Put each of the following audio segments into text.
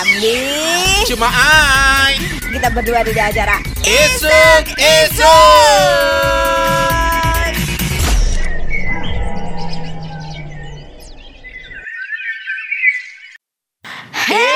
Ramli. Cuma ai. Kita berdua di acara Isuk isuk. Hey,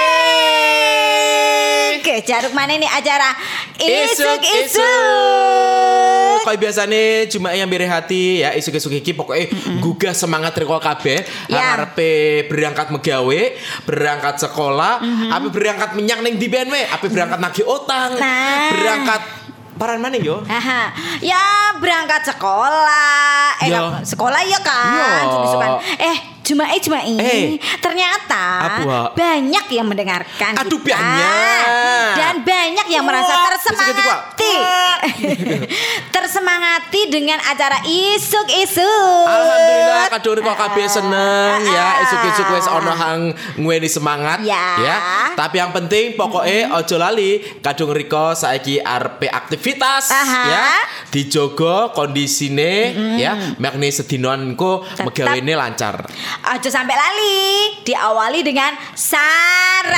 jaruk mana nih acara Isuk isuk isuk. Kayak biasanya cuma yang beri hati ya isuk isuk iki pokoknya gugah semangat reko kabeh Ya. arepe berangkat megawe, berangkat sekolah, apa berangkat minyak ning di ben we, apa berangkat nagih utang, Nah. berangkat paran mana yo? Haha. Ya berangkat sekolah. Eh, Ya. sekolah ya kan. Ya. Suka-sukaan. Eh, cuma eh cuma ini. Eh. Ternyata Apa? banyak yang mendengarkan Aduh, kita. banyak. Dan banyak yang merasa Wah, tersemangati. tersemangati dengan acara isuk-isuk. Alhamdulillah kadung kok kabeh seneng ya Ah. isuk-isuk wis ana hang nguweni semangat Ya. Tapi yang penting pokoknya ojo lali kadung riko saiki arepe aktivitas Aha. ya dijogo kondisine ya makne sedinoan Tetap. megawene lancar. Aja sampai lali. Diawali dengan sarapan.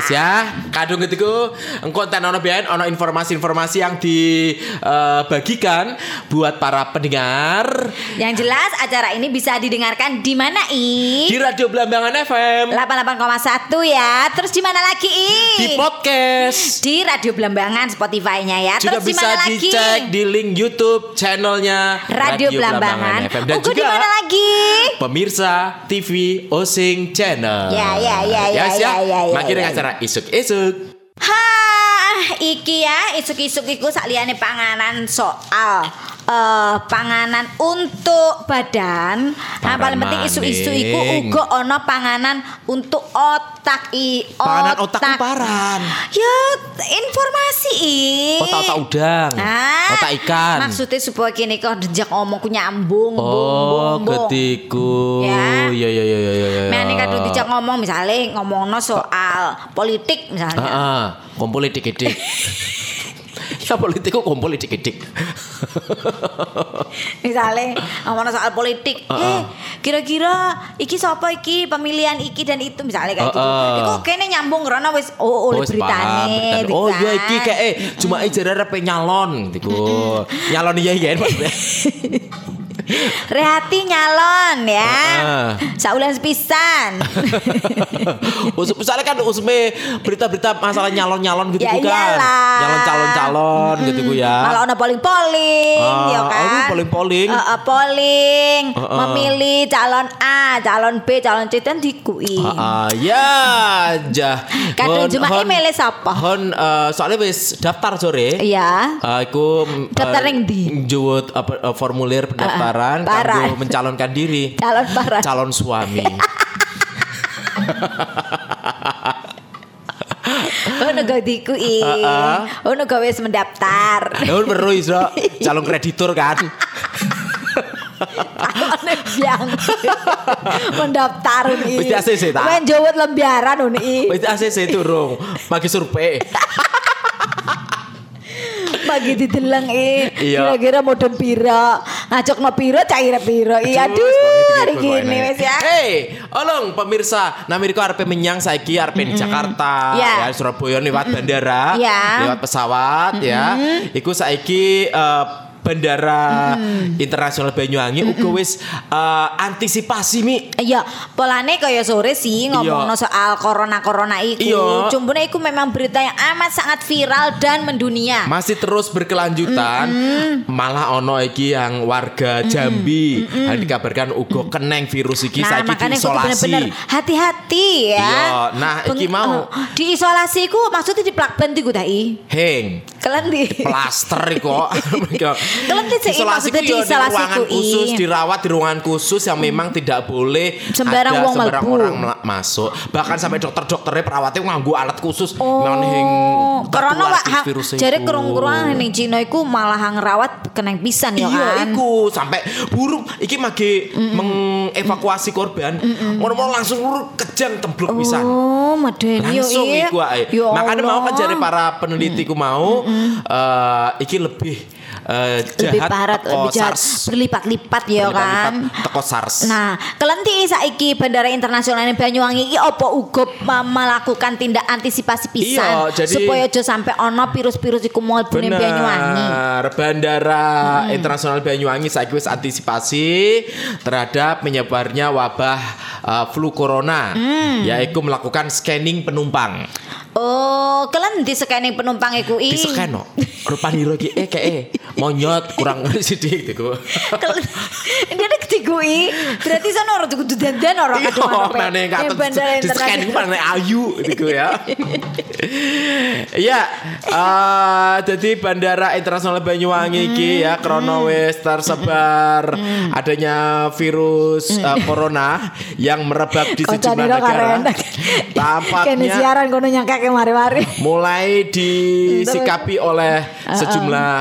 Ya wis ya. Kadung ketiku engko enten ono biyen ono informasi-informasi yang dibagikan buat para pendengar Yang jelas acara ini bisa didengarkan di mana I? di Radio Belambangan FM. 88,1 ya. Terus di mana lagi I? di podcast Di Radio Belambangan Spotify-nya ya. juga Terus di bisa mana lagi? dicek di link YouTube channelnya Radio, Belambangan. FM dan Ugu di juga mana lagi? pemirsa TV Osing Channel. Ya, ya, ya, ya, Yes, ya, ya, ya, Makin ya, acara isuk-isuk. Hah, iki ya isuk-isuk iku sakliane panganan soal eh panganan untuk badan. Nah, paling penting isu-isu iku maning. uga ono panganan untuk otak i. Panganan otak paran. Ya, informasi i. Otak-otak udang, Ah, otak ikan. Maksudnya supaya kini kau dejak ngomongku nyambung. bung, Oh, ketiku. Ya. Ya, ya, ya, ya, ya, ya. Mene kadung dijak ngomong misalnya ngomongno soal politik misalnya. Heeh, kumpul dik-dik. ya politik kok kumpul dik-dik. Misalnya ngomongno soal politik, Heeh. eh kira-kira iki siapa iki pemilihan iki dan itu misalnya kayak gitu. Heeh. Iku kayaknya nyambung karena wis oh oleh wis paham, beritane. beritane. Oh iya iki kayak eh cuma ijare repe nyalon gitu. Nyalon iya iya maksudnya. Rehati nyalon ya. Heeh. Saulan sepisan. Usum, misalnya kan usme berita-berita masalah nyalon-nyalon gitu Ya kan. iyalah. Nyalon-calon-calon gitu ku ya. Malah ono polling-polling Ah, ya kan. aduh, polling-polling. Heeh, polling, Heeh. memilih calon A, calon B, calon C dan dikui. Ah, ya jah. Kadung Hon- cuma emailnya siapa? Hon eh, soalnya wis daftar sore. Iya. Eh, iku mm, Daftar eh, yang di? njewut apa eh, formulir pendaftaran parah. kanggo mencalonkan diri. Calon parah. Calon suami. Ono gawe dikui. Ono gawe wis mendaftar. Nun perlu iso calon kreditur kan. Ono biang. mendaftar uni. Wis ACC ta? Men jawet lembaran uni. Wis ACC turung, magi survei. Bagi dideleng. Iya. Kira-kira modem pira. Ngajak no pira, cair pira. Iya Aduh, sebagai Hari gini wis ya. Hey, olong pemirsa, Namiriko arepe menyang saiki arepe di Jakarta, Ya. ya Surabaya lewat bandara, Ya. lewat pesawat ya. Iku saiki eh, bandara internasional Banyuwangi uga wis eh, antisipasi mi. Iya, polane kaya sore sih ngomongno soal corona-corona iku. Iya. Cumpune iku memang berita yang amat sangat viral dan mendunia. Masih terus berkelanjutan Malah ono iki yang warga Jambi yang dikabarkan uga keneng virus iki Nah, saiki diisolasi hati-hati ya. Iya, nah, iki mau. eh, diisolasi ku maksudnya di plakben iku ta. Heng Kalian di plaster kok. Kalian sih, maksudnya ya di ruangan ku, i. khusus, dirawat di ruangan khusus yang memang tidak boleh Sembarang ada wong sembarang mlebu. orang masuk. Bahkan sampai dokter-dokternya perawatnya nganggo alat khusus Oh, meneng karena wak jadi kerung-kerung ning Cina iku malah ngerawat keneng pisan ya Iya, kan. iku sampai burung iki magi mengevakuasi korban. Ngono langsung kejang temblok pisan. Oh, medeni yo langsung iya. iku ae. Ya Makanya mau kan jare para peneliti ku mau eh iki lebih eh, lebih jahat parah teko lebih jahat berlipat-lipat ya kan Berlipat-lipat teko SARS. Nah, kelenti saiki Bandara Internasional Banyuwangi iki apa uga melakukan tindak antisipasi pisan Iya, jadi- supaya aja sampai ono virus-virus iku mlebu ning Banyuwangi. Benar, Bandara Internasional Banyuwangi saiki wis antisipasi terhadap menyebarnya wabah uh, flu corona, Mm. yaitu melakukan scanning penumpang. Oh, kelenti scanning penumpang iku i. Di scan no, rupanya iki eh kayak monyet kurang gitu. Kel- Dia ada ketigui Berarti sana orang tuh kudu dandan orang Iya, kadung yang Ning Bandara di scan Internasional. mana ayu gitu ya. Iya, eh, jadi Bandara Internasional Banyuwangi iki ya krono wis tersebar adanya virus eh, corona yang merebak di sejumlah negara. Tampaknya siaran kono nyangkake mari-mari. mulai disikapi oleh sejumlah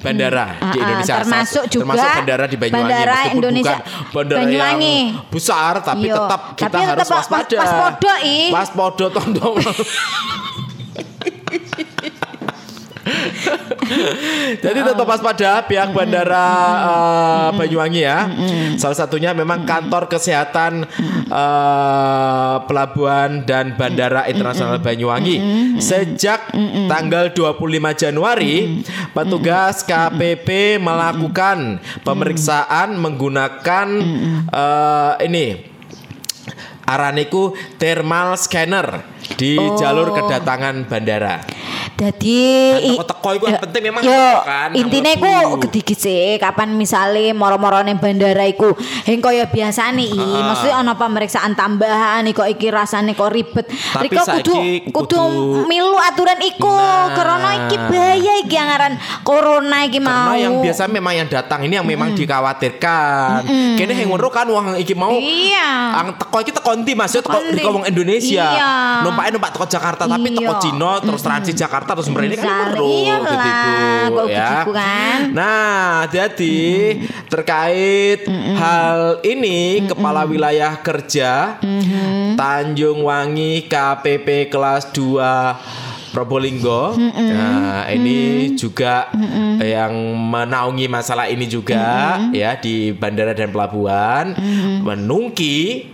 bandara di Indonesia. Termasuk juga termasuk bandara di Banyuwangi bandara Indonesia- bukan bandara Banyuwangi. yang besar tapi Iya. tetap kita Tapi harus tetap waspada. was- waspada, i. waspada tondo Jadi tetap waspada pihak bandara eh, Banyuwangi ya. Salah satunya memang kantor kesehatan eh, pelabuhan dan bandara internasional Banyuwangi. Sejak tanggal 25 Januari, petugas KPP melakukan pemeriksaan menggunakan eh, ini araniku thermal scanner di jalur kedatangan bandara. Jadi Kan teko-teko iku yang penting memang yo, kan, intine iku gedhi sih kapan misale moro-moro ning bandara iku heng kaya biasa nih i mesti ana pemeriksaan tambahan kok iki rasane kok ribet Tapi Riko kudu kudu kudu- milu aturan iku Nah. karena iki bahaya iki yang ngaran corona iki mau Karena yang biasa memang yang datang ini yang memang dikhawatirkan. Kene yang ngono kan wong iki mau Iya. ang teko iki teko ndi Mas? Yo Teko wong Indonesia. Iya. Numpake numpak teko Jakarta tapi teko Iya. Cina terus transit Jakarta terus mrene kan Misale, ngono iya gitu, ya. kan. Nah, jadi terkait hal ini Kepala Wilayah Kerja Tanjung Wangi KPP kelas 2 Probolinggo. Nah, ini juga yang menaungi masalah ini juga ya di bandara dan pelabuhan. Menungki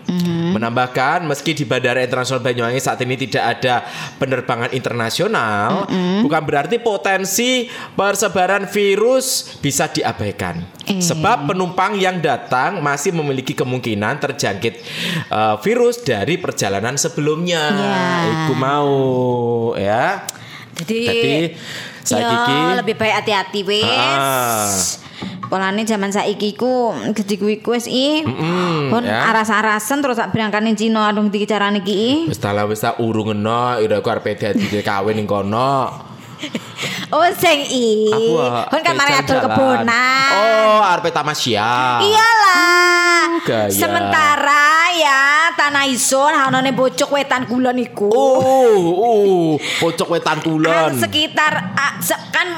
menambahkan meski di Bandara Internasional Banyuwangi saat ini tidak ada penerbangan internasional, bukan berarti potensi persebaran virus bisa diabaikan. Sebab penumpang yang datang masih memiliki kemungkinan terjangkit eh, virus dari perjalanan sebelumnya. Ya. Iku mau ya. jadi Jadi kiki lebih baik hati-hati wis Ah. Polane zaman saiki ku gedhi kuwi ku wis i. Kon ya. aras-arasen terus sak berangkane Cina adung iki carane iki. wis ta lah wis ta urungeno ira aku arep dadi kawin ning kono. Oh sing i. Aku ah, Kon kan mari jalan-jalan. kebonan. Oh, arep tamasya. Iyalah. Gaya. Sementara ya tanah isun anane bocok wetan kulon iku. Oh, oh, pojok wetan kulon. Kan sekitar ah, kan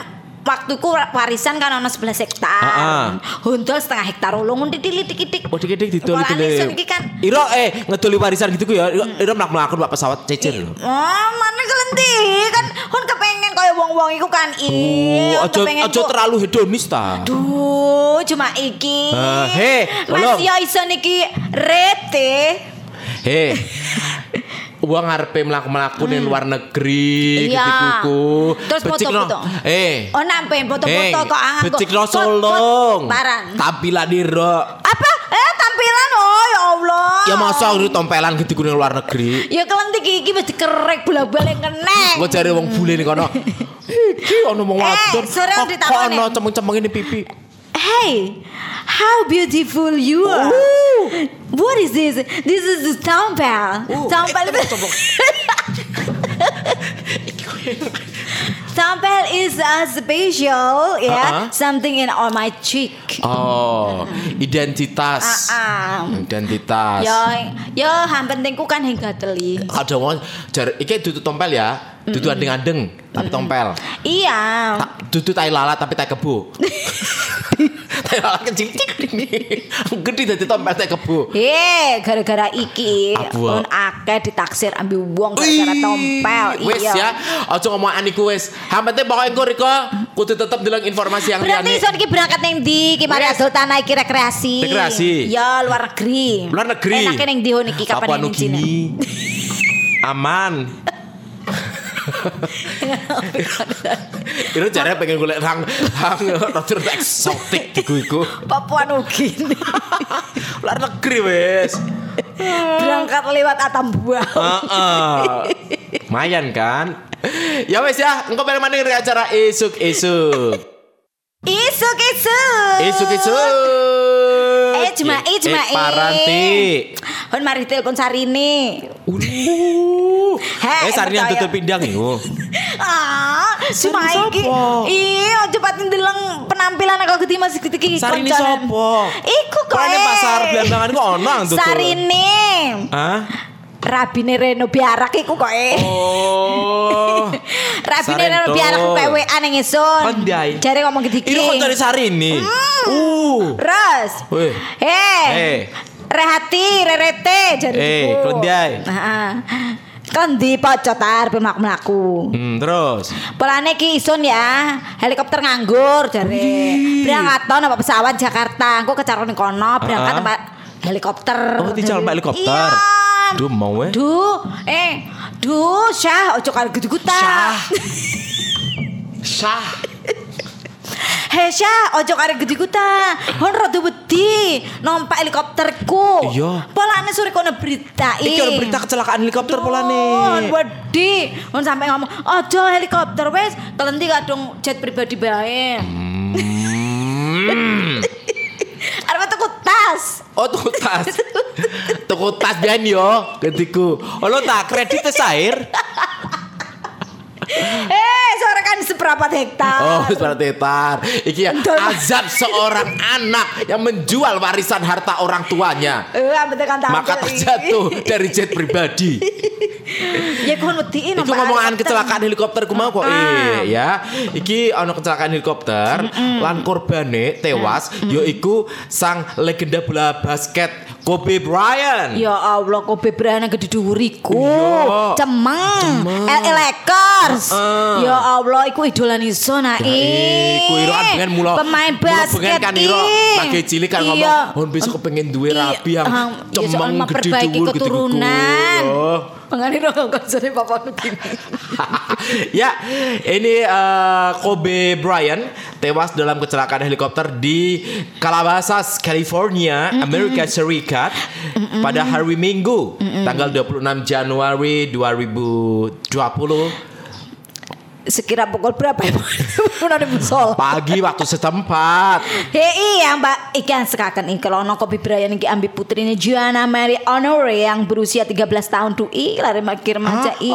waktuku warisan kan ono 11 hektar. Ah, ah. Hundol setengah hektar ulung titik-titik. Oh dik-dik didol Polane didol. isun iki kan Iro eh ngedoli warisan gitu ku ya. Iro, mlaku-mlaku numpak pesawat cecer. Oh, mana kelenti kan kon kepengen kaya wong-wong iku kan i. Oh, aja aja terlalu hedonis ta. Duh, cuma iki. Ah, he, Mas yo iso niki rete. Heh. Uang ngarepe mlaku-mlaku ning luar negeri Iya. gitu Terus Becikno. foto-foto. Eh. Oh, nampe foto-foto Eh, kok angan kok. becikno Kok- solong. Paran. Tampilan iro. Apa? Eh, tampilan oh ya Allah. Ya masa itu tompelan gitu ning luar negeri. Ya kelenti iki wis dikerek bola-balik keneng. Gue cari wong bule nih kono. Iki ono wong Eh, wadon. ditakoni. Kok ono cemeng-cemeng ini pipi. Hey, how beautiful you are. What is this? This is eh, itu. Tampal is a special, ya, Uh-uh. something in on my cheek. Oh, identitas. Ah. Identitas. Yo, yo, yang pentingku kan hingga teli. Ada wong jar iki dudu tompel ya. Dudu andeng-andeng tapi tompel. Iya. Tak dudu tai lalat tapi tai kebo. tai lalat kecil cik Gede dadi tompel tai kebo. Hei, gara-gara iki pun akeh ditaksir ambil uang gara-gara tompel. Wis iya. ya, aja ngomong aniku wis. Penting pokoknya engko Riko kudu tetep ndeleng informasi yang Berarti liyane. iso iki berangkat ning ndi? Ki mari adol tanah iki rekreasi. Rekreasi. Ya luar negeri. Luar negeri. Enake ning ndi ho niki kapan ning. Aman. Itu jare pengen golek hang hang rada eksotik iku iku. Papua Nugini. Luar negeri wes. berangkat lewat Atambua. Heeh. Lumayan kan? Ya wes ya, engkau pengen maning acara isuk Isuk isuk. Isuk isuk. Eh, cuma eh, cuma eh. Paranti. Hon mari telepon Sarine. Uh. Eh Sarni yang tutup pindang iku. Ah, cuma iki. Iya, cepat ndeleng penampilan aku gede masih gede iki. Konconan. sopo? Iku kok. Kok ini pasar Blambangan kok ono ang tutul? Sarine. Hah? Rabine Reno Biarak iku kok eh. Oh. Rabine Reno. Biarak kok WA ning isun. Pandai. Jare ngomong gede Ini kok dari Sarini? Hmm. Uh. Ros. Weh. Hei. Eh. Rehati, rerete jare Eh, klendai. Heeh. Kon di pojok tar mlaku-mlaku. Hmm, terus. Polane ki isun ya, helikopter nganggur jare. Berangkat numpak pesawat Jakarta, engko kecaron kono, berangkat Ah. Helikopter. Oh, dical numpak helikopter. Iya. Duh, mau eh. Duh, eh, duh, Syah, ojo karo gudu-guta. Syah. Syah. Hei Syah, ojo karo gudu-guta. Hon rada wedi numpak helikopterku. Iya. Polane sore kono berita. Iki ada berita kecelakaan helikopter Hon polane. wedi. Hon sampe ngomong, ojo helikopter wes, kelenti kadung jet pribadi bae. Hmm. Arep tuku tas. Oh, tuku tas. tuku tas biyen yo, ketiku. Oh, lo tak kredit air. Eh, sore kan seberapa hektar. Oh, seperti tar. Iki ya azab seorang anak yang menjual warisan harta orang tuanya. Eh, kan. Maka terjatuh dari jet pribadi. Ya kon wedi Itu ngomongan kecelakaan helikopter ku mau kok eh ya. Iki ana kecelakaan helikopter lan korbane tewas yaiku sang legenda bola basket Kobe Bryant. Ya Allah, kok bebrana gede dhuwuriku. Iya. Cemeng. LA Lakers. Heeh. Ya Allah, iku idolan iso nak. Iku iro pengen mula Pemain basket. kan ih. lagi cilik kan ngomong Iya. hon besok pengen duwe Iya, rapi yang cemeng gede memperbaiki dhuwur keturunan. Pengen iro konsere papa begini. ya, ini eh, Kobe Bryant tewas dalam kecelakaan helikopter di Calabasas, California, Amerika Serikat pada hari Minggu, tanggal 26 Januari 2020 Sekira pukul berapa ya? Udah musol. pagi waktu setempat. Hei iya mbak Ikan sekakan Kalau ono Kobe Bryant iki ambil putrinya Gianna Mary Honore Yang berusia 13 tahun tuh Ih lari makir remaja ih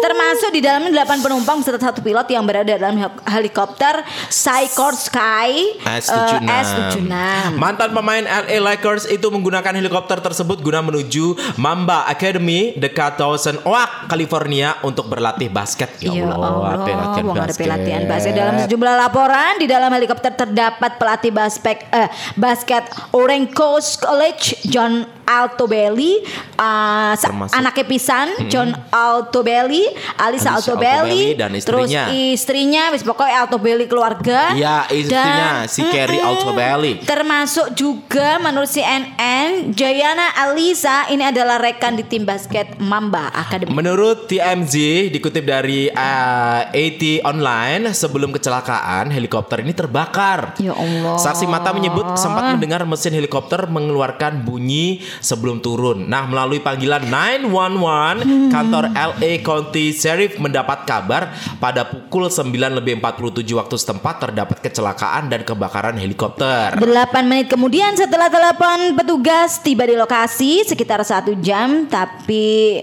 Termasuk di dalamnya 8 penumpang Serta satu pilot yang berada dalam hel- helikopter Sycor Sky eh, S76. S76 Mantan pemain LA Lakers itu menggunakan helikopter tersebut guna menuju Mamba Academy dekat Dawson Oak, California untuk berlatih basket. Ya Ya Allah, apa latihan Allah, ada pelatihan basket dalam sejumlah laporan di dalam helikopter terdapat pelatih basket eh, basket Orange Coast College John Altobelli, uh, Termasuk- anaknya pisan John Altobelli, Alisa Altobelli, Altobelli dan terus istrinya. istrinya, wis pokoknya Altobelli keluarga. Ya, istrinya, si Carrie Mm-mm. Altobelli. Termasuk juga menurut CNN, Jayana Alisa ini adalah rekan di tim basket Mamba Academy. Menurut TMZ dikutip dari uh, AT Online sebelum kecelakaan helikopter ini terbakar. Ya Allah. Saksi mata menyebut sempat mendengar mesin helikopter mengeluarkan bunyi sebelum turun. Nah, melalui panggilan 911, kantor LA County Sheriff mendapat kabar pada pukul 9 lebih 47 waktu setempat terdapat kecelakaan dan kebakaran helikopter. 8 menit kemudian setelah telepon petugas tiba di lokasi sekitar satu jam tapi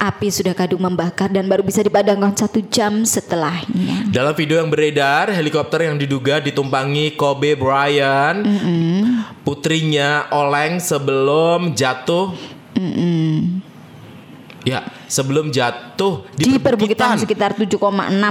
api sudah kadung membakar dan baru bisa dipadamkan satu jam setelahnya. Dalam video yang beredar, helikopter yang diduga ditumpangi Kobe Bryant, putrinya oleng sebelum jatuh. Ya, sebelum jatuh di, Di perbukitan sekitar 7,6.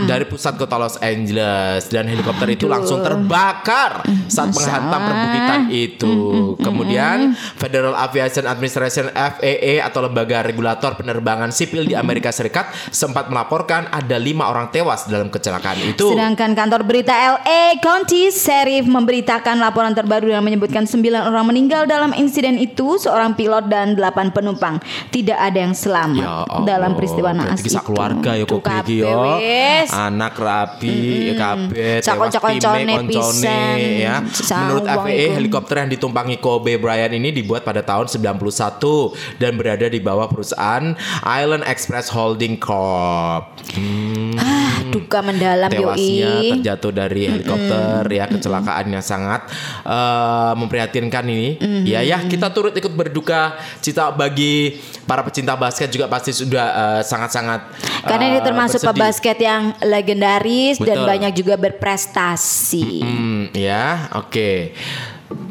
dari pusat kota Los Angeles dan helikopter itu langsung terbakar saat menghantam perbukitan itu. Kemudian Federal Aviation Administration FAA atau lembaga regulator penerbangan sipil di Amerika Serikat sempat melaporkan ada lima orang tewas dalam kecelakaan itu. Sedangkan kantor berita LA County Sheriff memberitakan laporan terbaru yang menyebutkan 9 orang meninggal dalam insiden itu, seorang pilot dan 8 penumpang. Tidak ada yang selamat Ya Allah, dalam peristiwa naas kisah itu. keluarga ya kok iki kabeh yo. wis. Anak kabeh Cakon-cakoncone time koncone pisan. ya. Menurut FAA iku. helikopter yang ditumpangi Kobe Bryant ini dibuat pada tahun 91 dan berada di bawah perusahaan Island Express Holding Corp. Hmm, Ah, duka mendalam tewasnya yoi. terjatuh dari helikopter ya kecelakaan yang sangat eh, memprihatinkan ini ya ya kita turut ikut berduka cita bagi para pecinta basket juga pasti sudah eh, sangat-sangat Karena ini eh, termasuk bersedih. pebasket yang legendaris dan Betul. banyak juga berprestasi. Hmm, ya oke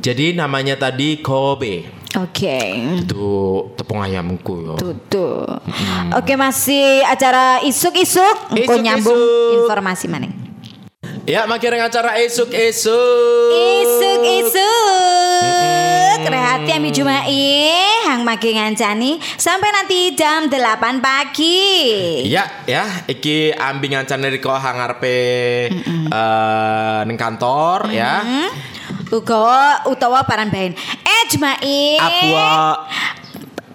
jadi namanya tadi Kobe Oke. itu tepung ayamku yo Tuh, tuh. Oke masih acara isuk-isuk Engko Isuk-isuk. nyambung informasi mana ya makin acara esuk Isuk-isuk Rehati ambil Jumai Hang maki ngancani. Sampai nanti jam 8 pagi. Ya, ya, iki ambingan channel Riko hangarpe eh ning kantor ya. Uga utawa paran bahin Eh Jumai. Apa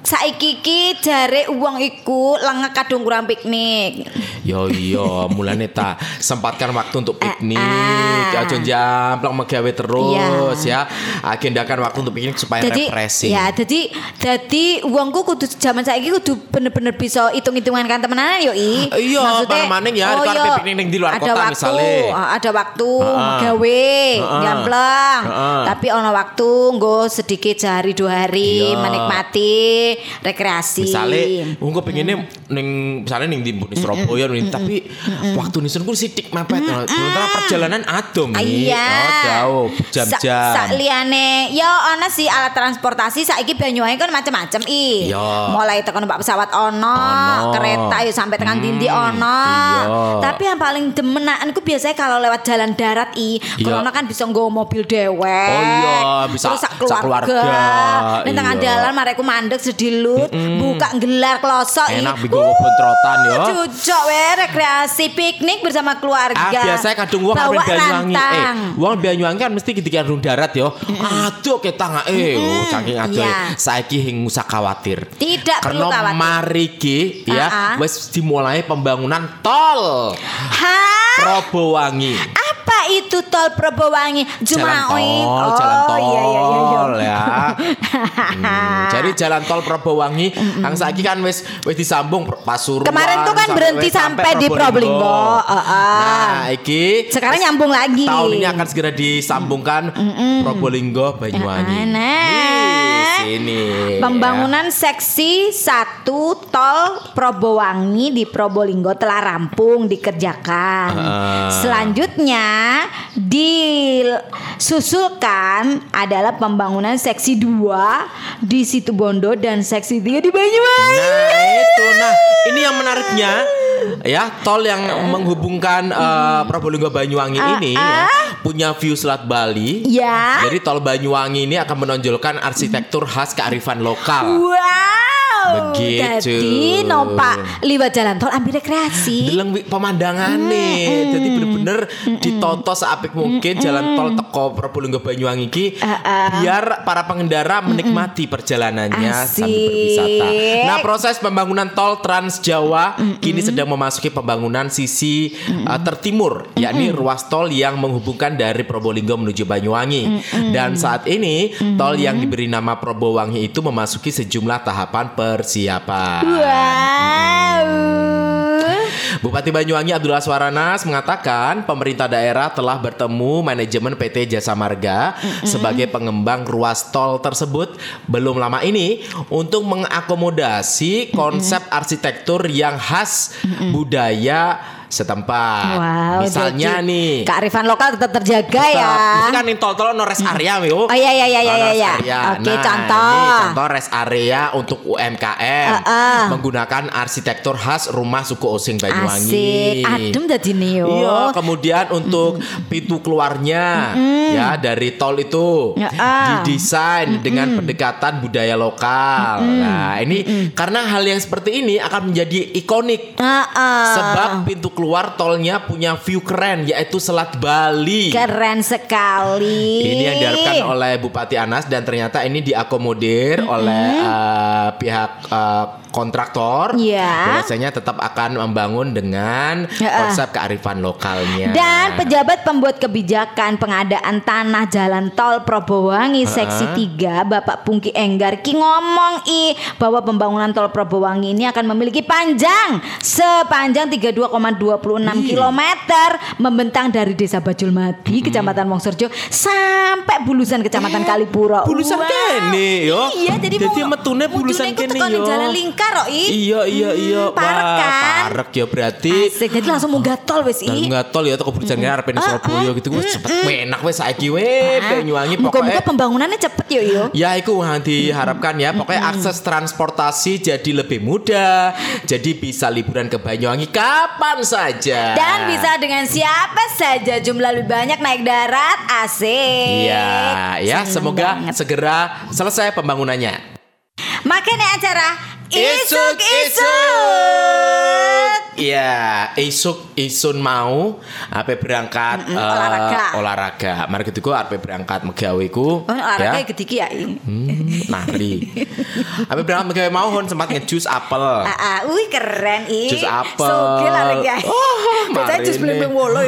Saiki ki jare uang iku lengek kadung kurang piknik Yo yo, mulane ta sempatkan waktu untuk piknik. Ah, ah. Aja jampleng megawe terus ya. Agendakan waktu untuk piknik supaya jadi refreshing. ya jadi jadi uangku kudu zaman saiki kudu bener-bener bisa hitung-hitungan kan temenan yo i Iya, Maksudnya, maning ya, arep iya, piknik ning di luar ada kota waktu, misale. ah, ada waktu gawe jampleng Heeh. tapi ono waktu nggo sedikit sehari dua hari Iya. menikmati rekreasi Misale, gue pengennya ning misalnya ning di Surabaya nih, tapi waktu nih ku sidik mepet. Sementara perjalanan adem nih. Iya. Oh, jauh jam-jam. Sak liyane ya ana sih alat transportasi saiki Banyuwangi kan macam-macam i. Iya. Mulai tekan numpak pesawat ono, Ono. kereta ya sampai tekan dindi ono. iya. Tapi yang paling demenan ku biasanya kalau lewat jalan darat i, Iya. karena kan bisa nggawa mobil dewek. Oh iya, bisa Terus sak keluarga. keluarga, Ning tengah iya. dalan mareku mandek sedilut, buka gelar klosok i. Enak bigo bentrotan yo. Cucok we rekreasi piknik bersama keluarga. Ah biasanya kadung wong Bawa ambil Banyuwangi. Eh, wong Banyuwangi kan mesti ketika rung darat yo. Aduh ketang eh oh, saking aduh. Iya. Saiki hing usah khawatir. Tidak perlu Karena khawatir. mari ki ya Ah, ah. wis dimulai pembangunan tol Hah? Probowangi. Apa itu tol Probowangi? Jalan tol, Jumawi. jalan tol iya, iya, iya, iya. ya. Hmm, Jadi jalan tol Probowangi yang saiki kan wis wis disambung Pasuruan. Kemarin tuh kan sampai- berhenti wis sampai di Probolinggo. Nah, iki Sekarang nyambung lagi. tahun ini akan segera disambungkan Probolinggo Banyuwangi. Nah. Wih, sini. Pembangunan seksi 1 tol Probowangi di Probolinggo telah rampung dikerjakan. Ah. Selanjutnya disusulkan adalah pembangunan seksi 2 di Situbondo dan seksi 3 di Banyuwangi. Nah itu, nah ini yang menariknya ya tol yang menghubungkan eh, Probolinggo Banyuwangi Ah, ini ah. ya, punya view Selat Bali. Ya. Jadi tol Banyuwangi ini akan menonjolkan arsitektur khas kearifan lokal. Wow. Begitu. Jadi numpak liwat jalan tol ambil rekreasi. Deleng wi- pemandangane. Jadi bener-bener ditonton seapik mungkin jalan tol teko Probolinggo Banyuwangi iki Ah, ah. biar para pengendara menikmati perjalanannya sambil Asik. berwisata. Nah, proses pembangunan tol Trans Jawa kini sedang memasuki pembangunan sisi uh, tertimur, yakni ruas tol yang menghubungkan dari Probolinggo menuju Banyuwangi. Dan saat ini tol yang diberi nama Probowangi itu memasuki sejumlah tahapan persiapan. Wow. Bupati Banyuwangi Abdullah Swaranas mengatakan pemerintah daerah telah bertemu manajemen PT Jasa Marga sebagai pengembang ruas tol tersebut belum lama ini untuk mengakomodasi konsep arsitektur yang khas budaya setempat. Wow, Misalnya jadi nih. kearifan lokal tetap terjaga ya. Ini kan nih tol-tol no rest area yo. Oh iya iya iya iya iya. area. Oke, Nah, contoh. Ini contoh rest area untuk UMKM Ah, ah. menggunakan arsitektur khas rumah suku Osing Banyuwangi. Asik, adem dadi nih yo. Iya, kemudian untuk pintu keluarnya ya dari tol itu Ya, ah. didesain dengan pendekatan budaya lokal. Nah, ini karena hal yang seperti ini akan menjadi ikonik. Ah, ah. Sebab pintu keluar tolnya punya view keren yaitu Selat Bali. keren sekali. Ini yang diharapkan oleh Bupati Anas dan ternyata ini diakomodir oleh uh, pihak uh, kontraktor. Iya. Biasanya tetap akan membangun dengan konsep kearifan lokalnya. Dan pejabat pembuat kebijakan pengadaan tanah jalan tol Probowangi seksi 3 Bapak Pungki Enggar ki ngomong i bahwa pembangunan tol Probowangi ini akan memiliki panjang sepanjang 32,26 km membentang dari Desa Bajulmadi Kecamatan Wongsorjo sampai Bulusan Kecamatan Kalipuro. Bulusan Wah, kene, yo. Iya, jadi, Jadi metune bulusan kene, yo. jalan lingkar kok i. Iya iya iya. parek Wah, kan? parek ya berarti. Asik, jadi langsung munggah tol Nah, i. nggak tol ya toko Burjan arep ning Surabaya gitu wis cepet enak wis saiki we Banyuwangi Ah, Muka-muka pokoknya pembangunannya cepet yo yo. Ya itu yang diharapkan ya Pokoknya akses transportasi jadi lebih mudah Jadi bisa liburan ke Banyuwangi kapan saja Dan bisa dengan siapa saja jumlah lebih banyak naik darat asik. Iya ya Seneng semoga banget. segera selesai pembangunannya Makanya acara Isuk, isuk-isuk. Iya, isuk isun mau ape berangkat Mm-mm, eh, olahraga. olahraga. Mari gitu ape berangkat megaweku Oh, olahraga ya. gede ya. Hmm, nari. Ape berangkat megawe mau hon sempat ngejus apel. Ah, ah, wih keren i. Jus apel. Soge lah ya. Oh, Biasanya jus belum wolo.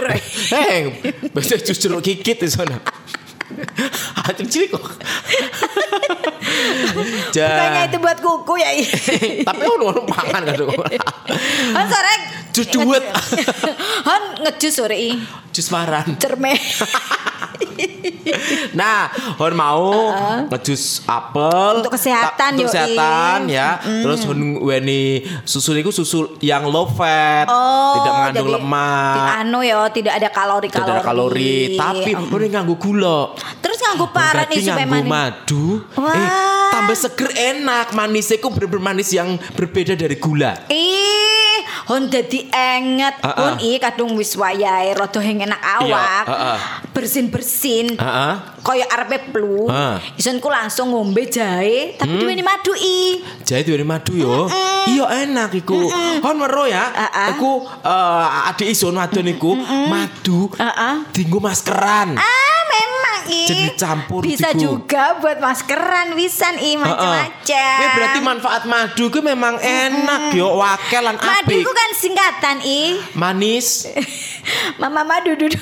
Heng, bisa jus jeruk kikit di sana. Hati cilik kok. Bukannya itu buat kuku ya. Tapi ono ono pangan kan. Han sore Jus duet. Han ngejus sore i. Jus maran. Cerme. Nah, hon mau ngejus apel Untuk kesehatan, Ta- untuk yoi. kesehatan ya. Terus hon weni susu niku susu yang low fat, Oh, tidak mengandung jadi lemak, Anu ya, tidak ada kalori-kalori. tidak ada kalori, tapi Mm. hon nganggo gula. Terus nganggo parah nih supaya manis. madu. Wah. Eh, tambah seger enak. Manisnya ku bener-bener manis yang berbeda dari gula. Ih, hon dadi enget. Ah, Hon ah. i kadung wis wayahe rada enak awak. ah, ah. Bersin-bersin. Heeh. Kaya arepe flu. Ah. Isunku langsung ngombe jahe, tapi diweni madu i. Jadi dari madu yo. Iya enak iku. Hon weruh ya. Ah, ah. Iku eh, adik isun wadon iku madu. Ah, ah. Dinggo maskeran. Ah, memang i. Jadi campur Bisa diku. juga buat maskeran wisan i macam-macam. Wih, berarti manfaat madu ku memang enak yo, wakil lan Madu ku kan singkatan i. Manis. Mama madu duduk.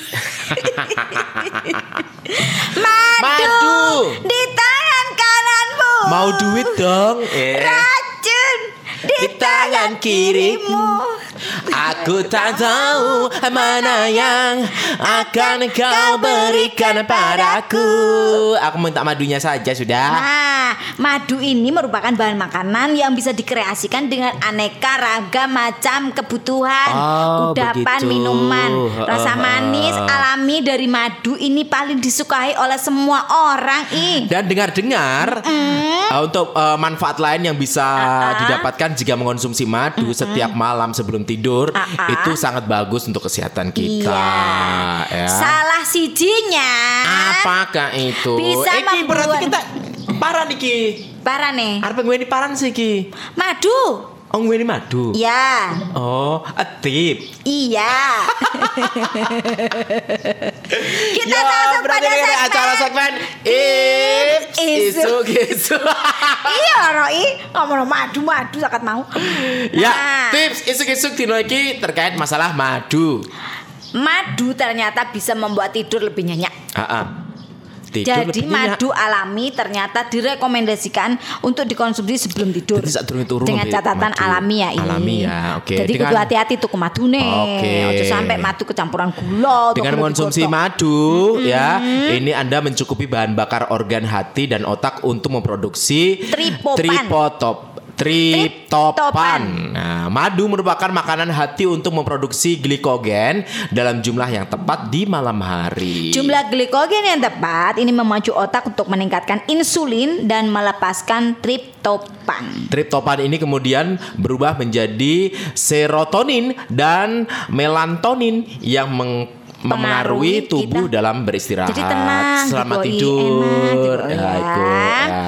madu, Madu. di tangan kananmu. Mau duit dong. Eh. Di, tangan kirimu. Aku tak tahu mana yang akan kau berikan padaku. Aku minta madunya saja sudah. Nah, madu ini merupakan bahan makanan yang bisa dikreasikan dengan aneka ragam macam kebutuhan, Oh, kudapan, begitu. minuman. Rasa manis alami dari madu ini paling disukai oleh semua orang. Ih. Dan dengar-dengar uh, untuk uh, manfaat lain yang bisa didapatkan jika mengonsumsi madu setiap malam sebelum tidur Ah, ah. itu sangat bagus untuk kesehatan kita. Iya. Ya. Salah sijinya. Apakah itu? Bisa berarti membuat- kita parah. Parah nih. Arep ngweni paran sih iki. Madu. Oh ngweni madu. Ya. Oh, a tip. Iya. Kita Ya, langsung berarti pada ini segmen. acara segmen If Isu. Isu Isu. iya Roy ngomong madu madu sangat mau Ya, Nah, tips isuk-isuk dino iki terkait masalah madu. madu ternyata bisa membuat tidur lebih nyenyak Heeh. Tidur jadi nyenyak. madu alami ternyata direkomendasikan untuk dikonsumsi sebelum tidur Jadi turun turu dengan catatan madu. alami ya ini Alami ya, oke. jadi Dengan- kudu hati-hati tuh ke madu nih Oke. ojo sampai madu kecampuran gula Dengan mengonsumsi madu ya, ini Anda mencukupi bahan bakar organ hati dan otak untuk memproduksi Tripopan. tripotop triptopan. Nah, madu merupakan makanan hati untuk memproduksi glikogen dalam jumlah yang tepat di malam hari. Jumlah glikogen yang tepat ini memacu otak untuk meningkatkan insulin dan melepaskan triptopan. Triptopan ini kemudian berubah menjadi serotonin dan melatonin yang meng mempengaruhi tubuh kita. dalam beristirahat. Jadi tenang, selamat tidur. enak, ya, itu, ya.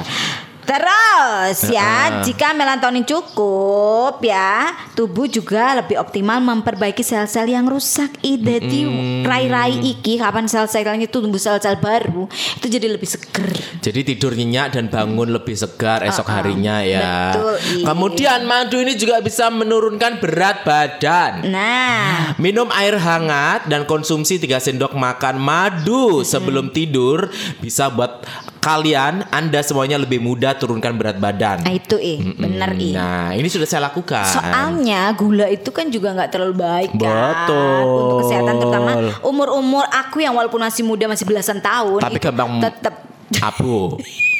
Terus ya, jika melatonin cukup ya, tubuh juga lebih optimal memperbaiki sel-sel yang rusak. Ide mm. rai-rai iki kapan sel-selnya itu tumbuh sel-sel baru, itu jadi lebih seger. Jadi tidur nyenyak dan bangun lebih segar esok uh -uh. harinya ya. Betul. Kemudian madu ini juga bisa menurunkan berat badan. Nah, minum air hangat dan konsumsi 3 sendok makan madu sebelum tidur bisa buat kalian Anda semuanya lebih mudah turunkan berat badan. Nah itu eh, mm bener eh. Nah ini sudah saya lakukan. Soalnya gula itu kan juga nggak terlalu baik kan Betul. untuk kesehatan terutama umur-umur aku yang walaupun masih muda masih belasan tahun. Tapi gampang tetap abu.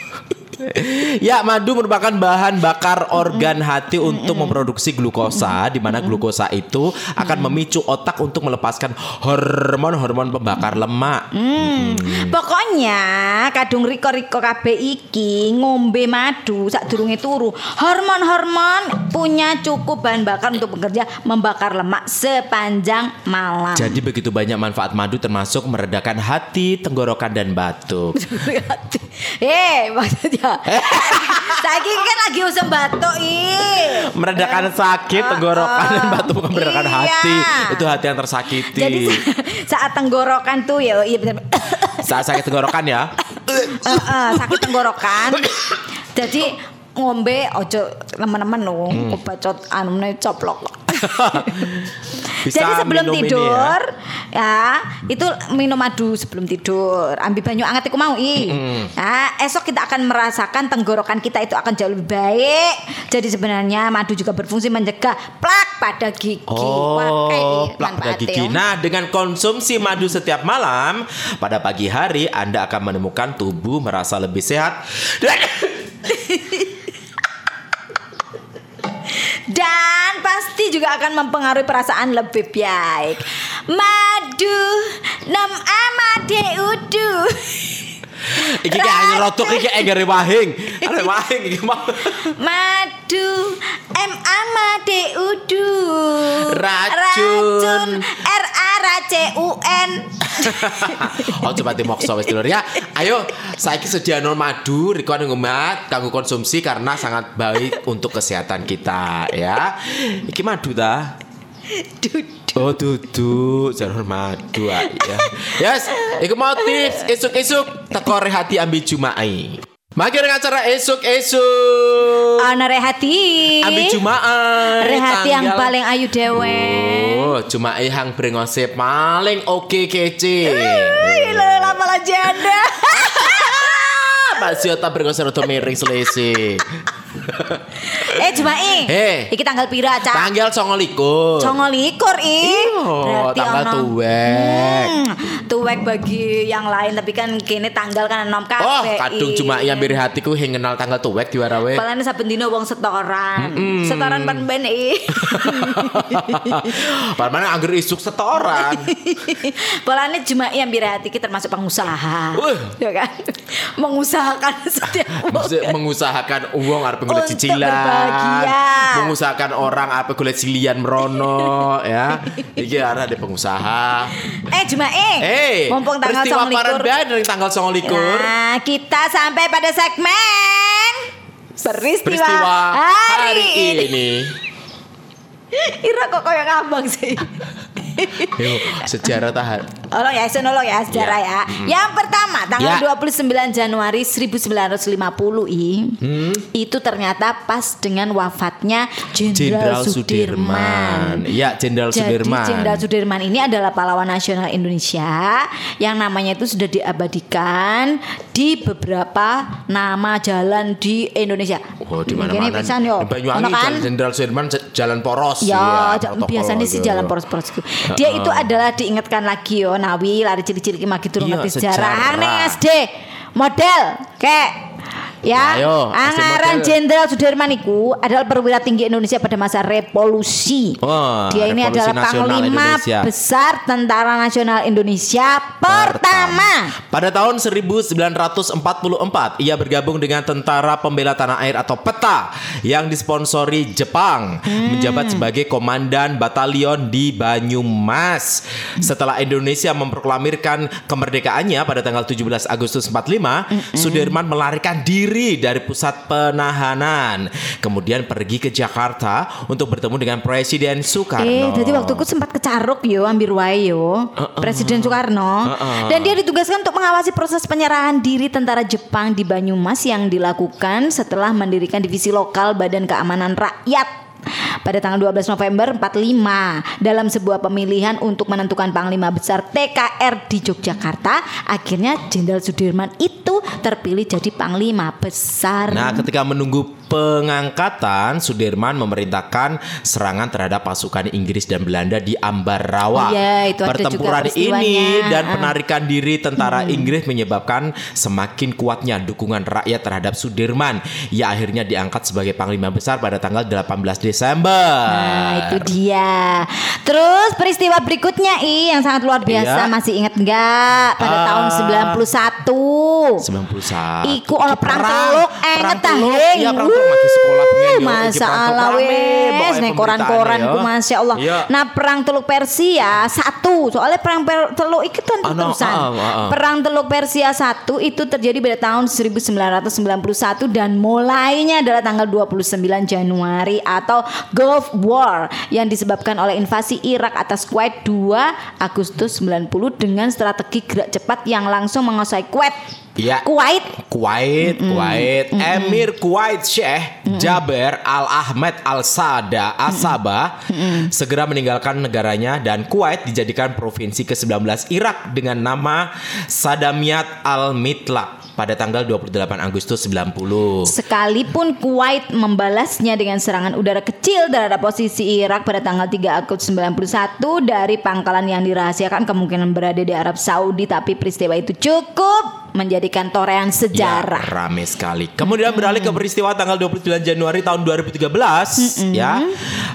ya, madu merupakan bahan bakar organ hati untuk memproduksi glukosa di mana glukosa itu akan memicu otak untuk melepaskan hormon-hormon pembakar lemak. Hmm. Pokoknya kadung riko-riko KB iki ngombe madu saat durunge turu. Hormon-hormon punya cukup bahan bakar untuk bekerja membakar lemak sepanjang malam. Jadi begitu banyak manfaat madu termasuk meredakan hati, tenggorokan dan batuk. Eh, maksudnya Saiki kan lagi usah batuk ih. Meredakan sakit tenggorokan dan batuk bukan meredakan iya. hati. Itu hati yang tersakiti. Jadi saat tenggorokan tuh ya iya benar. saat sakit tenggorokan ya. uh, uh, sakit tenggorokan. Jadi ngombe ojo teman-teman lo hmm. obat anu coplok. Bisa Jadi sebelum minum tidur ya. ya itu minum madu sebelum tidur. Ambil banyu anget iku mau i. Mm. Nah, esok kita akan merasakan tenggorokan kita itu akan jauh lebih baik. Jadi sebenarnya madu juga berfungsi mencegah plak pada gigi. Oh, Pakai plak pada gigi. Nah, dengan konsumsi madu setiap malam pada pagi hari Anda akan menemukan tubuh merasa lebih sehat. dan pasti juga akan mempengaruhi perasaan lebih baik. Madu nam amade udu. Iki kayak rotok iki engger wahing. Are wahing iki mau. Madu M amade udu. Racun. R A R C U N. oh coba dimokso wis dulur ya. Ayo saiki sediano madu riko ngumat kanggo konsumsi karena sangat baik untuk kesehatan kita ya. Iki madu ta? Dudu. Oh dudu jalur madu ya. Yes, iku mau tips esuk-esuk teko hati ambil jumai. Makin acara esuk-esuk. Ana rehati. Ambil Jumat. Rehati yang paling ayu dewe. Oh, cuma yang brengose paling oke kece. Gila lama janda. Masih tak brengose rada miring selese. eh cuma eh. Hey. Iki tanggal pira, Cak? Tanggal 29. 29 ih. Oh, tanggal ono, tuwek. Hmm, tuwek bagi yang lain tapi kan kini tanggal kan 6 kabeh. Oh, kadung cuma yang biri hatiku yang kenal tanggal tuwek di warawe. Palane saben dino wong setoran. Mm -mm. Setoran pan ben ih. Palane angger isuk setoran. Palane cuma yang biri hati termasuk pengusaha. Uh. Ya kan? Mengusahakan setiap mengusahakan uang arep golek cicilan. Mengusahakan orang apa golek silian merono ya. Iki arah ada pengusaha. Eh cuma eh. Hey, mumpung tanggal Peristiwa paran dari tanggal 29. Nah, kita sampai pada segmen peristiwa, peristiwa hari, hari ini. ini. Ira kok kayak ngambang sih. Yo, sejarah tahan. Oh ya, sono ya sejarah ya. ya. Yang pertama tanggal ya. 29 Januari 1950 i. Hmm? Itu ternyata pas dengan wafatnya Jenderal Sudirman. Ya, Jenderal Sudirman. Jenderal Sudirman ini adalah pahlawan nasional Indonesia yang namanya itu sudah diabadikan di beberapa nama jalan di Indonesia. Oh, di mana-mana. Banyuwangi kan? Jenderal Sudirman jalan poros. Ya, ya biasanya sih jalan poros-poros. Dia itu adalah diingatkan lagi yo Nawi lari ciri-ciri magi turun ngerti sejarah. Nih SD model kayak Ya, Ayo, kasih Anggaran model. Jenderal Sudirman itu adalah perwira tinggi Indonesia pada masa revolusi. Wah, Dia ini Revolusi adalah Panglima besar Tentara Nasional Indonesia pertama. Pada tahun 1944, ia bergabung dengan Tentara Pembela Tanah Air atau PETA yang disponsori Jepang, Hmm. menjabat sebagai komandan batalion di Banyumas. Setelah Indonesia memproklamirkan kemerdekaannya pada tanggal 17 Agustus 45, Sudirman melarikan diri dari pusat penahanan, kemudian pergi ke Jakarta untuk bertemu dengan Presiden Soekarno. Eh, jadi waktu itu sempat kecaruk yo, ambil wae yo, Presiden Soekarno. Dan dia ditugaskan untuk mengawasi proses penyerahan diri tentara Jepang di Banyumas yang dilakukan setelah mendirikan divisi lokal Badan Keamanan Rakyat pada tanggal 12 November 45 dalam sebuah pemilihan untuk menentukan panglima besar TKR di Yogyakarta akhirnya Jenderal Sudirman itu terpilih jadi panglima besar. Nah, ketika menunggu pengangkatan, Sudirman memerintahkan serangan terhadap pasukan Inggris dan Belanda di Ambarawa. Oh iya, itu Pertempuran ini dan Ah. penarikan diri tentara Inggris menyebabkan semakin kuatnya dukungan rakyat terhadap Sudirman. Ia akhirnya diangkat sebagai panglima besar pada tanggal 18 Desember. Nah itu dia Terus peristiwa berikutnya I Yang sangat luar biasa Iya. Masih ingat nggak Pada Ah. tahun 91 91. Iku Iki perang teluk teluk. heng. Iya, perang teluk yo. Masa teluk Allah wes Nih koran-koran pemberitaannya, ku. Masya Allah Iya. Nah perang teluk Persia Satu Soalnya perang per- teluk itu kan Ah, no, terusan ah, ah, ah. Perang teluk Persia satu Itu terjadi pada tahun 1991 Dan mulainya adalah tanggal 29 Januari Atau Gulf War Yang disebabkan oleh invasi Irak atas Kuwait 2 Agustus 90 Dengan strategi gerak cepat yang langsung menguasai Kuwait Iya. Kuwait. Kuwait, Kuwait, Emir Kuwait Syekh Jaber Al Ahmed Al Sada Asaba segera meninggalkan negaranya dan Kuwait dijadikan provinsi ke-19 Irak dengan nama Sadamiyat Al Mitlaq pada tanggal 28 Agustus 90. Sekalipun Kuwait membalasnya dengan serangan udara kecil terhadap posisi Irak pada tanggal 3 Agustus 91 dari pangkalan yang dirahasiakan kemungkinan berada di Arab Saudi tapi peristiwa itu cukup menjadikan torehan Ya, sejarah. rame sekali. Kemudian beralih ke peristiwa tanggal 29 Januari tahun 2013 ya.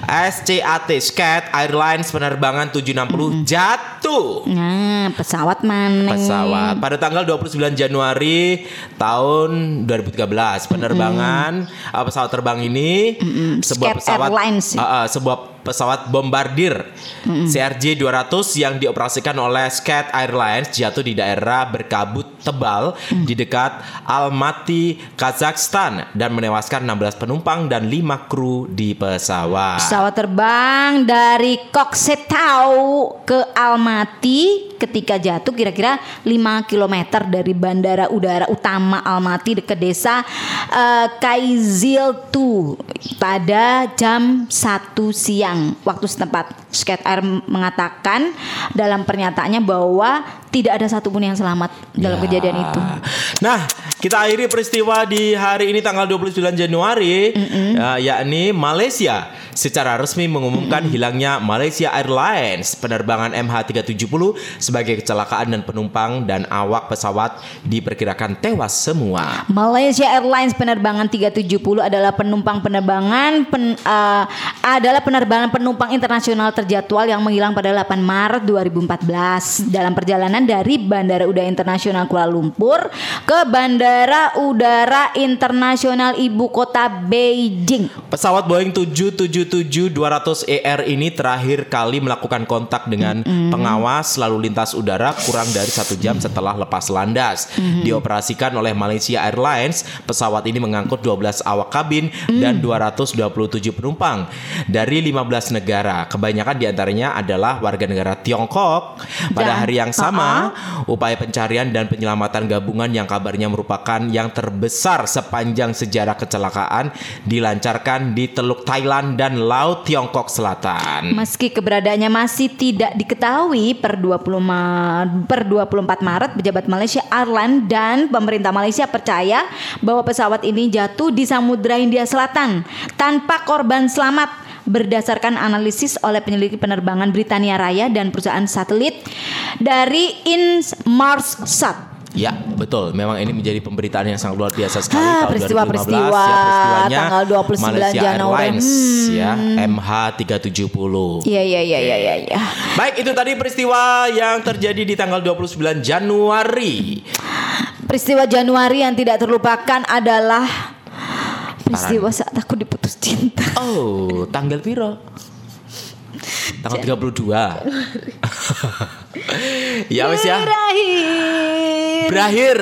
SCAT Scat Airlines penerbangan 760 jatuh. Nah, pesawat mana? pesawat pada tanggal 29 Januari tahun 2013 penerbangan uh, pesawat terbang ini sebuah Scat pesawat Airlines. uh, uh, sebuah pesawat bombardir CRJ 200 yang dioperasikan oleh Scat Airlines jatuh di daerah berkabut tebal di dekat Almaty Kazakhstan dan menewaskan 16 penumpang dan 5 kru di pesawat. Pesawat terbang dari Koksetau ke Almaty ketika jatuh kira-kira 5 km dari bandara udara utama Almaty dekat desa eh, Kaiziltu pada jam 1 siang waktu setempat. Scat Air mengatakan dalam pernyataannya bahwa tidak ada satupun yang selamat dalam Ya. kejadian itu. Nah, kita akhiri peristiwa di hari ini tanggal 29 Januari, ya, yakni Malaysia secara resmi mengumumkan hilangnya Malaysia Airlines penerbangan MH370 sebagai kecelakaan dan penumpang dan awak pesawat diperkirakan tewas semua. Malaysia Airlines penerbangan 370 adalah penumpang penerbangan pen- eh, adalah penerbangan penumpang internasional terjadwal yang menghilang pada 8 Maret 2014 dalam perjalanan dari Bandara Udara Internasional Kuala Lumpur ke Bandara Udara Internasional Ibu Kota Beijing. Pesawat Boeing 777-200 ER ini terakhir kali melakukan kontak dengan pengawas lalu lintas udara kurang dari satu jam setelah lepas landas. Dioperasikan oleh Malaysia Airlines, pesawat ini mengangkut 12 awak kabin dan 227 penumpang dari 15 negara. Kebanyakan di antaranya adalah warga negara Tiongkok. Pada Dan- hari yang sama, upaya pencarian dan penyelamatan gabungan yang kabarnya merupakan yang terbesar sepanjang sejarah kecelakaan dilancarkan di Teluk Thailand dan Laut Tiongkok Selatan. Meski keberadaannya masih tidak diketahui per 20 Ma- per 24 Maret pejabat Malaysia Airlines dan pemerintah Malaysia percaya bahwa pesawat ini jatuh di Samudra Hindia Selatan tanpa korban selamat berdasarkan analisis oleh penyelidik penerbangan Britania Raya dan perusahaan satelit dari Inmarsat. Ya, betul. Memang ini menjadi pemberitaan yang sangat luar biasa sekali Ah, tahun peristiwa-peristiwa 2015 ya peristiwanya tanggal 29 Malaysia Januari. Airlines ya MH370. Iya iya iya iya iya. Ya. Baik, itu tadi peristiwa yang terjadi di tanggal 29 Januari. Peristiwa Januari yang tidak terlupakan adalah peristiwa saat aku diputus cinta. Oh, tanggal piro? Tanggal 32. ya wes ya. Berakhir. Berakhir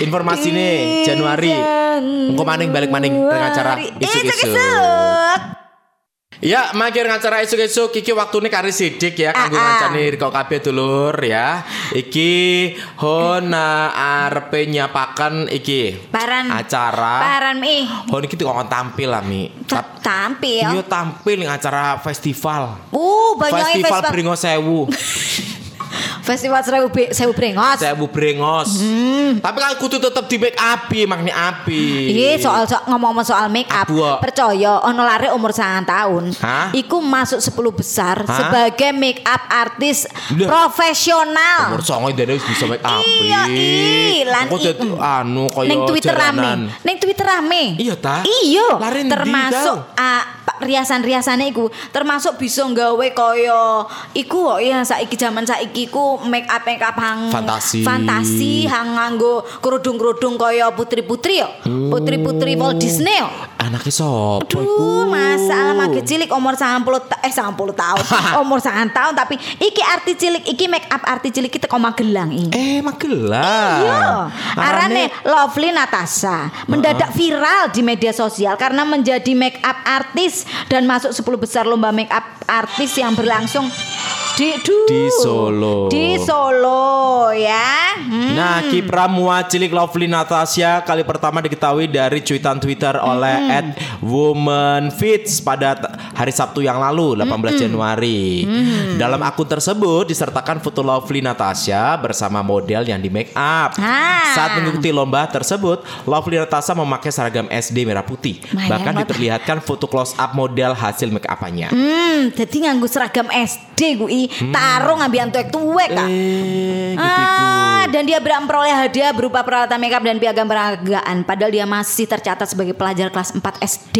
informasi nih Januari. Engko maning balik maning dengan acara isu-isu. Ya, makin ngacara esuk-esuk iki waktune kari sidik ya kanggo Ah, ah. ngancani riko kabeh dulur ya. Iki hona arepe nyapaken iki Paran. acara. Paran mi. Hon iki kok tampil lah Mi. Ta- Tampil. Iya tampil ning acara festival. Uh, banyak Festival festival. Bringo Sewu. Festival Sewu Be- Sewu Brengos. Sewu Brengos. Tapi kan kudu tetep di make up makne api. Iya soal so, ngomong soal make up kok. Percaya ono lare umur 9 tahun Hah? Iku masuk 10 besar Hah? Sebagai make up artis. Profesional Umur songo dene wis bisa make up. Iya, ih, lan anu kaya Neng Twitter rame Neng Twitter rame Iya, ta? Iya Termasuk riasan-riasane iku Termasuk bisa nggawe kaya Iku kok ya saiki zaman saiki ku make up make up hang Fantasi. Fantasi hang nganggo kerudung-kerudung kaya putri-putri yo Putri-putri Walt Disney yo Anaknya sopo iku? Masalah mage cilik umur 90 ta- eh 90 tahun. umur 9 tahun tapi iki arti cilik iki make up arti cilik kita kok Magelang iki. Eh, Magelang. Iya, arane Lovely Natasha mendadak viral di media sosial karena menjadi make up artis dan masuk 10 besar lomba make up artis yang berlangsung di duh, Di Solo. Di Solo ya. Hmm. Nah, kiprah mua cilik Lovely Natasha kali pertama diketahui dari cuitan Twitter oleh @womanfits pada t- hari Sabtu yang lalu 18 Januari. Dalam akun tersebut disertakan foto Lovely Natasha bersama model yang di make up. Ah. Saat mengikuti lomba tersebut, Lovely Natasha memakai seragam SD merah putih. My Bahkan diperlihatkan foto close up model hasil make upannya. Hmm, jadi nganggo seragam SD gue, tarung ngambil tuwek-tuwek kak. Eh, Ah, dan dia memperoleh hadiah berupa peralatan makeup dan piagam penghargaan. Padahal dia masih tercatat sebagai pelajar kelas 4 SD.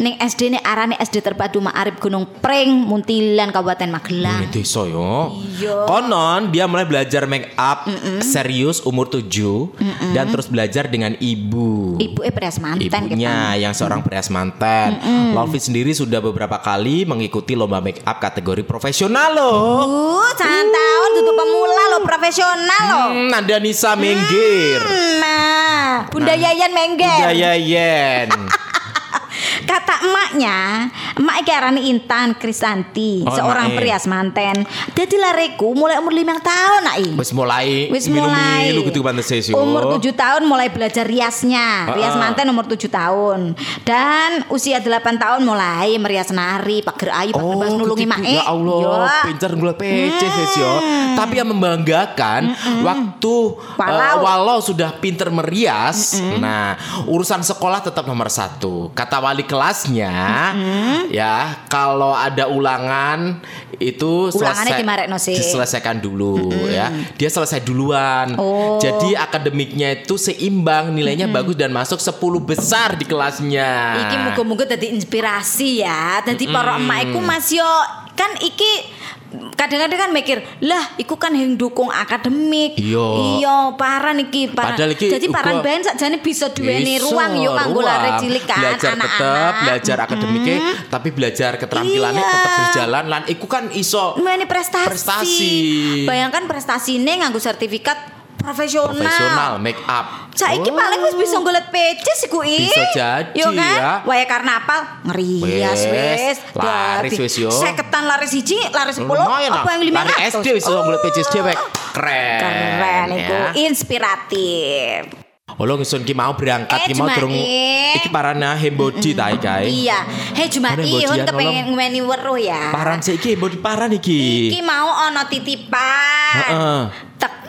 Ning SD ini arane SD terpadu Ma'arif Gunung Pring, Muntilan, Kabupaten Magelang. Ini desa yo. Iya. Konon dia mulai belajar make up serius umur 7 dan terus belajar dengan ibu. Ibu eh beras manten kita. Ibunya yang seorang perias manten. Lovely sendiri sudah beberapa kali mengikuti lomba make up kategori profesional loh. Uh, tahun tutup pemula lo profesional lo. Hmm, Nanda Nisa Menggir. Nah, Bunda Yayan Mengger. Budaya Yen. Kata emaknya, emak iki arane Intan Kristanti, Oh, seorang emak-e. perias manten. Dadi lareku mulai umur 5 tahun nak. Wis mulai Wis mulai. gitu pantes. Umur 7 tahun mulai belajar riasnya. Rias ah. manten umur 7 tahun. Dan usia 8 tahun mulai merias nari, pager ayu, pager pas nulungi gitu. mak e. Ya Allah, pinter gue PC wis yo. Tapi yang membanggakan waktu Walau. eh, walau sudah pinter merias, nah urusan sekolah tetap nomor satu. Kata wali kelasnya, ya kalau ada ulangan itu Ulangannya selesai sih. diselesaikan dulu ya. Dia selesai duluan. Oh. Jadi akademiknya itu seimbang, nilainya bagus dan masuk 10 besar di kelasnya. Iki muga-muga dadi inspirasi ya. Dadi para emak iku Mas yo kan iki kadang-kadang kan mikir lah iku kan yang dukung akademik Iya. iya parah niki parah Padahal iki jadi parah uga- ben sakjane bisa duweni ruang yo kanggo lare cilik kan belajar tetep anak-anak belajar akademiknya tapi belajar keterampilannya Iya. tetap berjalan lan iku kan iso Ini prestasi. Prestasi. Bayangkan prestasi ini nganggo sertifikat profesional. profesional make up Saiki Oh. paling wis bisa golek PC sih kuwi. Bisa jadi, Yo kan? ya. Waya karnaval ngerias wis. laris wis yo. Seketan laris siji, laris 10, lumayan apa yang 500? Lari SD wis iso ngeliat pages dewek keren Keren iku, ya. inspiratif. Oh lo ngesun ki mau berangkat Eh, ki mau durung iki parana hembodi ta iki. Iya. Jumai, Mana yang Hun bodian, kepengen tolong? ngweni weruh ya. Paran sih iki hembodi paran iki. Iki mau ono titipan. Heeh.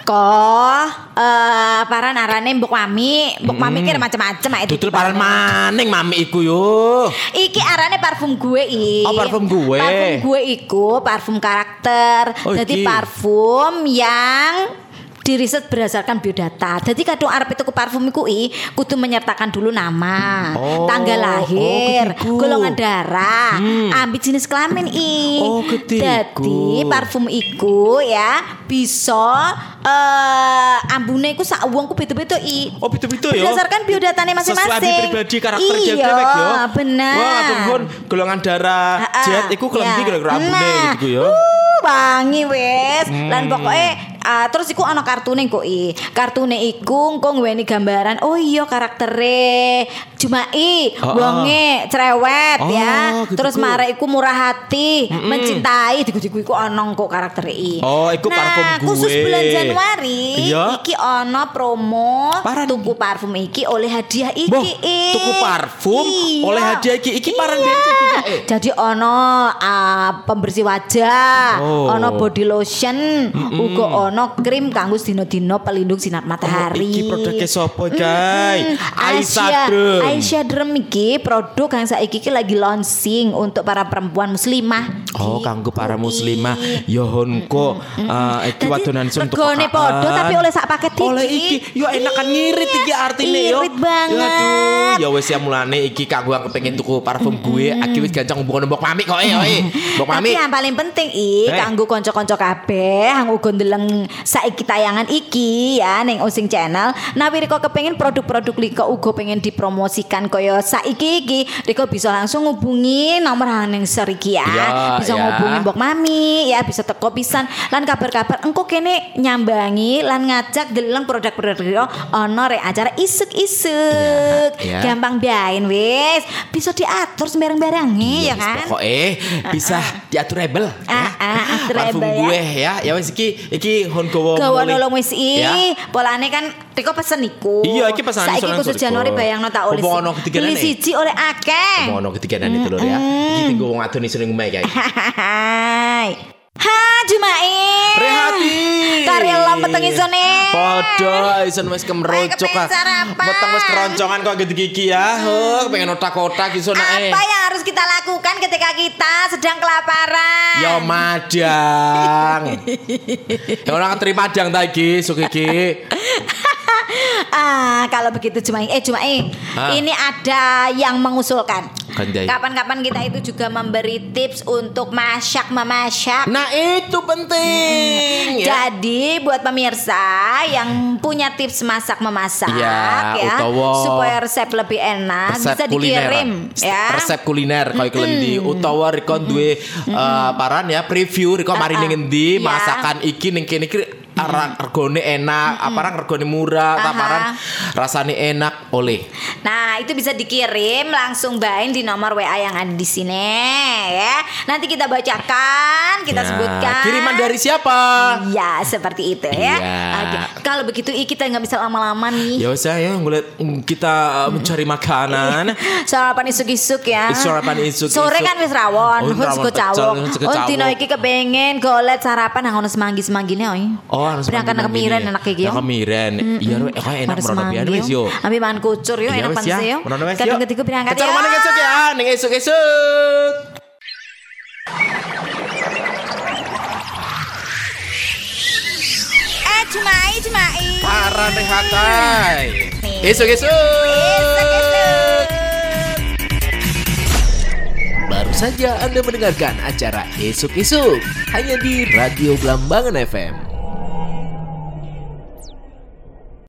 Teko eh para narane mbok mami, mbok mami kira macam-macam ae Tutul paran maning mami iku yo. Iki arane parfum gue i. Oh, parfum gue. Parfum gue iku parfum karakter. Oh, Jadi parfum yang diriset berdasarkan biodata. Jadi kadang arep tuku parfum iku i kudu menyertakan dulu nama, Oh, tanggal lahir, oh, gitu. golongan darah, ambil jenis kelamin i. Oh, gitu. Jadi parfum iku ya bisa eh ambune iku sak wong ku beda-beda i. Oh betul-betul ya. Berdasarkan biodatanya masing-masing. Sesuai pribadi karakter iya, ya. benar. Wah, turun golongan darah jet iku kelembi Ya. kira-kira ambune Nah, gitu ya. uh, wangi wes. Hmm. Lan pokoknya ah, terus iku ana kartune kok i. Kartune iku engko nduweni gambaran. Oh iya karaktere Jumai, Oh, oh. wonge cerewet Oh, ya. gitu, Terus Ku. marek iku murah hati, mencintai diku-diku iku ana kok karaktere i. Oh, iku nah, parfum khusus gue. bulan Januari Iya. iki ana promo Paran. tuku parfum iki oleh hadiah iki. Boh, tuku parfum Iya. oleh hadiah iki. Iki Iya. juga, eh. Jadi ono ah, pembersih wajah, Oh. ono body lotion, uga ono krim kanggo dino-dino pelindung sinar matahari. Oh, iki produknya sopo, guys? Aisyah Aisyah Drem. Aisyah Drem iki produk yang saiki iki lagi launching untuk para perempuan muslimah. Oh, Gitu. kanggo para muslimah ya honko uh, iki wadonan sun regane padha tapi oleh sak paket iki. Oleh iki, yo enak kan ngirit iki artine yo. Irit banget. Ya aduh, ya wis ya mulane iki kanggo aku pengen tuku parfum gue, aki wis gancang mbok mami kok oi. Mbok mami. Tapi yang paling penting i Eh. kanggo kanca-kanca kabeh yang uga ndeleng saiki tayangan iki ya ning Using Channel. Nah Riko kepengin produk-produk Riko uga pengen dipromosikan kaya saiki iki Riko bisa langsung ngubungi nomor ning seriki ya. Iya, bisa ya. ngubungi Mbok Mami ya bisa teko pisan lan kabar-kabar engko kene nyambangi lan ngajak deleng produk-produk Riko ono rek acara isuk-isuk. Iya, iya. Gampang biain wis. Bisa diatur sembarang-barange ya kan. Pokoknya bisa diatur rebel Ah, ah, atur Parfum rebel, ya. gue ya. Ya wis iki iki hon gowo. Gawa nolong wis i, Ya. polane kan Riko pesen iku. Iya, iki pesanan Saiki khusus. Januari bayangno tak oleh. Ono ketiganan Beli siji oleh akeh. Ono ketiga itu lho ya. Iki tinggo wong adon iso ning omahe guys. Hai. Ha, Jumae. Rehati. Karya peteng isone. Podo ison wis kemrocok sarapan. Meteng wis keroncongan kok gitu gigi ya. Heh, pengen otak-otak iso nae. Apa yang harus kita lakukan ketika kita sedang kelaparan? Yo madang. Ya ora terima madang ta iki, suk iki. Ah, kalau begitu Jumae, eh Jumae, Ah. ini ada yang mengusulkan. Kapan-kapan kita itu juga memberi tips untuk masak memasak. Nah, itu penting ya. Jadi buat pemirsa yang punya tips masak memasak Iya, ya utawa supaya resep lebih enak bisa dikirim ya. Resep kuliner koyo klendi utawa riko duwe eh, paran ya preview riko mari ning endi Iya. masakan iki ning kene iki arang regone enak, aparang regone murah, Aha. aparang rasane enak oleh. Nah, itu bisa dikirim langsung bain di nomor WA yang ada di sini ya. Nanti kita bacakan, kita Ya, sebutkan. Kiriman dari siapa? Iya, seperti itu ya. Oke. Kalau begitu I, kita nggak bisa lama-lama nih. Ya usah ya ngeliat mm, kita uh, mencari makanan. Sarapan isuk-isuk ya. Sarapan isuk-isuk. Sore kan wis rawon, Oh, wis rawon go pecel, cawok. wis go Oh, dino iki kepengen golet sarapan nang ono semanggi-semanggine oi. Oh, harus Berangkat nang kemiren iki yo. Nang kemiren. Iya, eh, kok enak merono pian wis yo. Ambil bahan kucur yo, Iya, enak banget yo. Merono wis yo. Kadang ketiga berangkat ya. mana esuk ya? Ning esuk-esuk. Eh, cumai, cumai. Paran rehatai. Esuk-esuk. Baru saja Anda mendengarkan acara Esuk-esuk hanya di Radio Blambangan FM.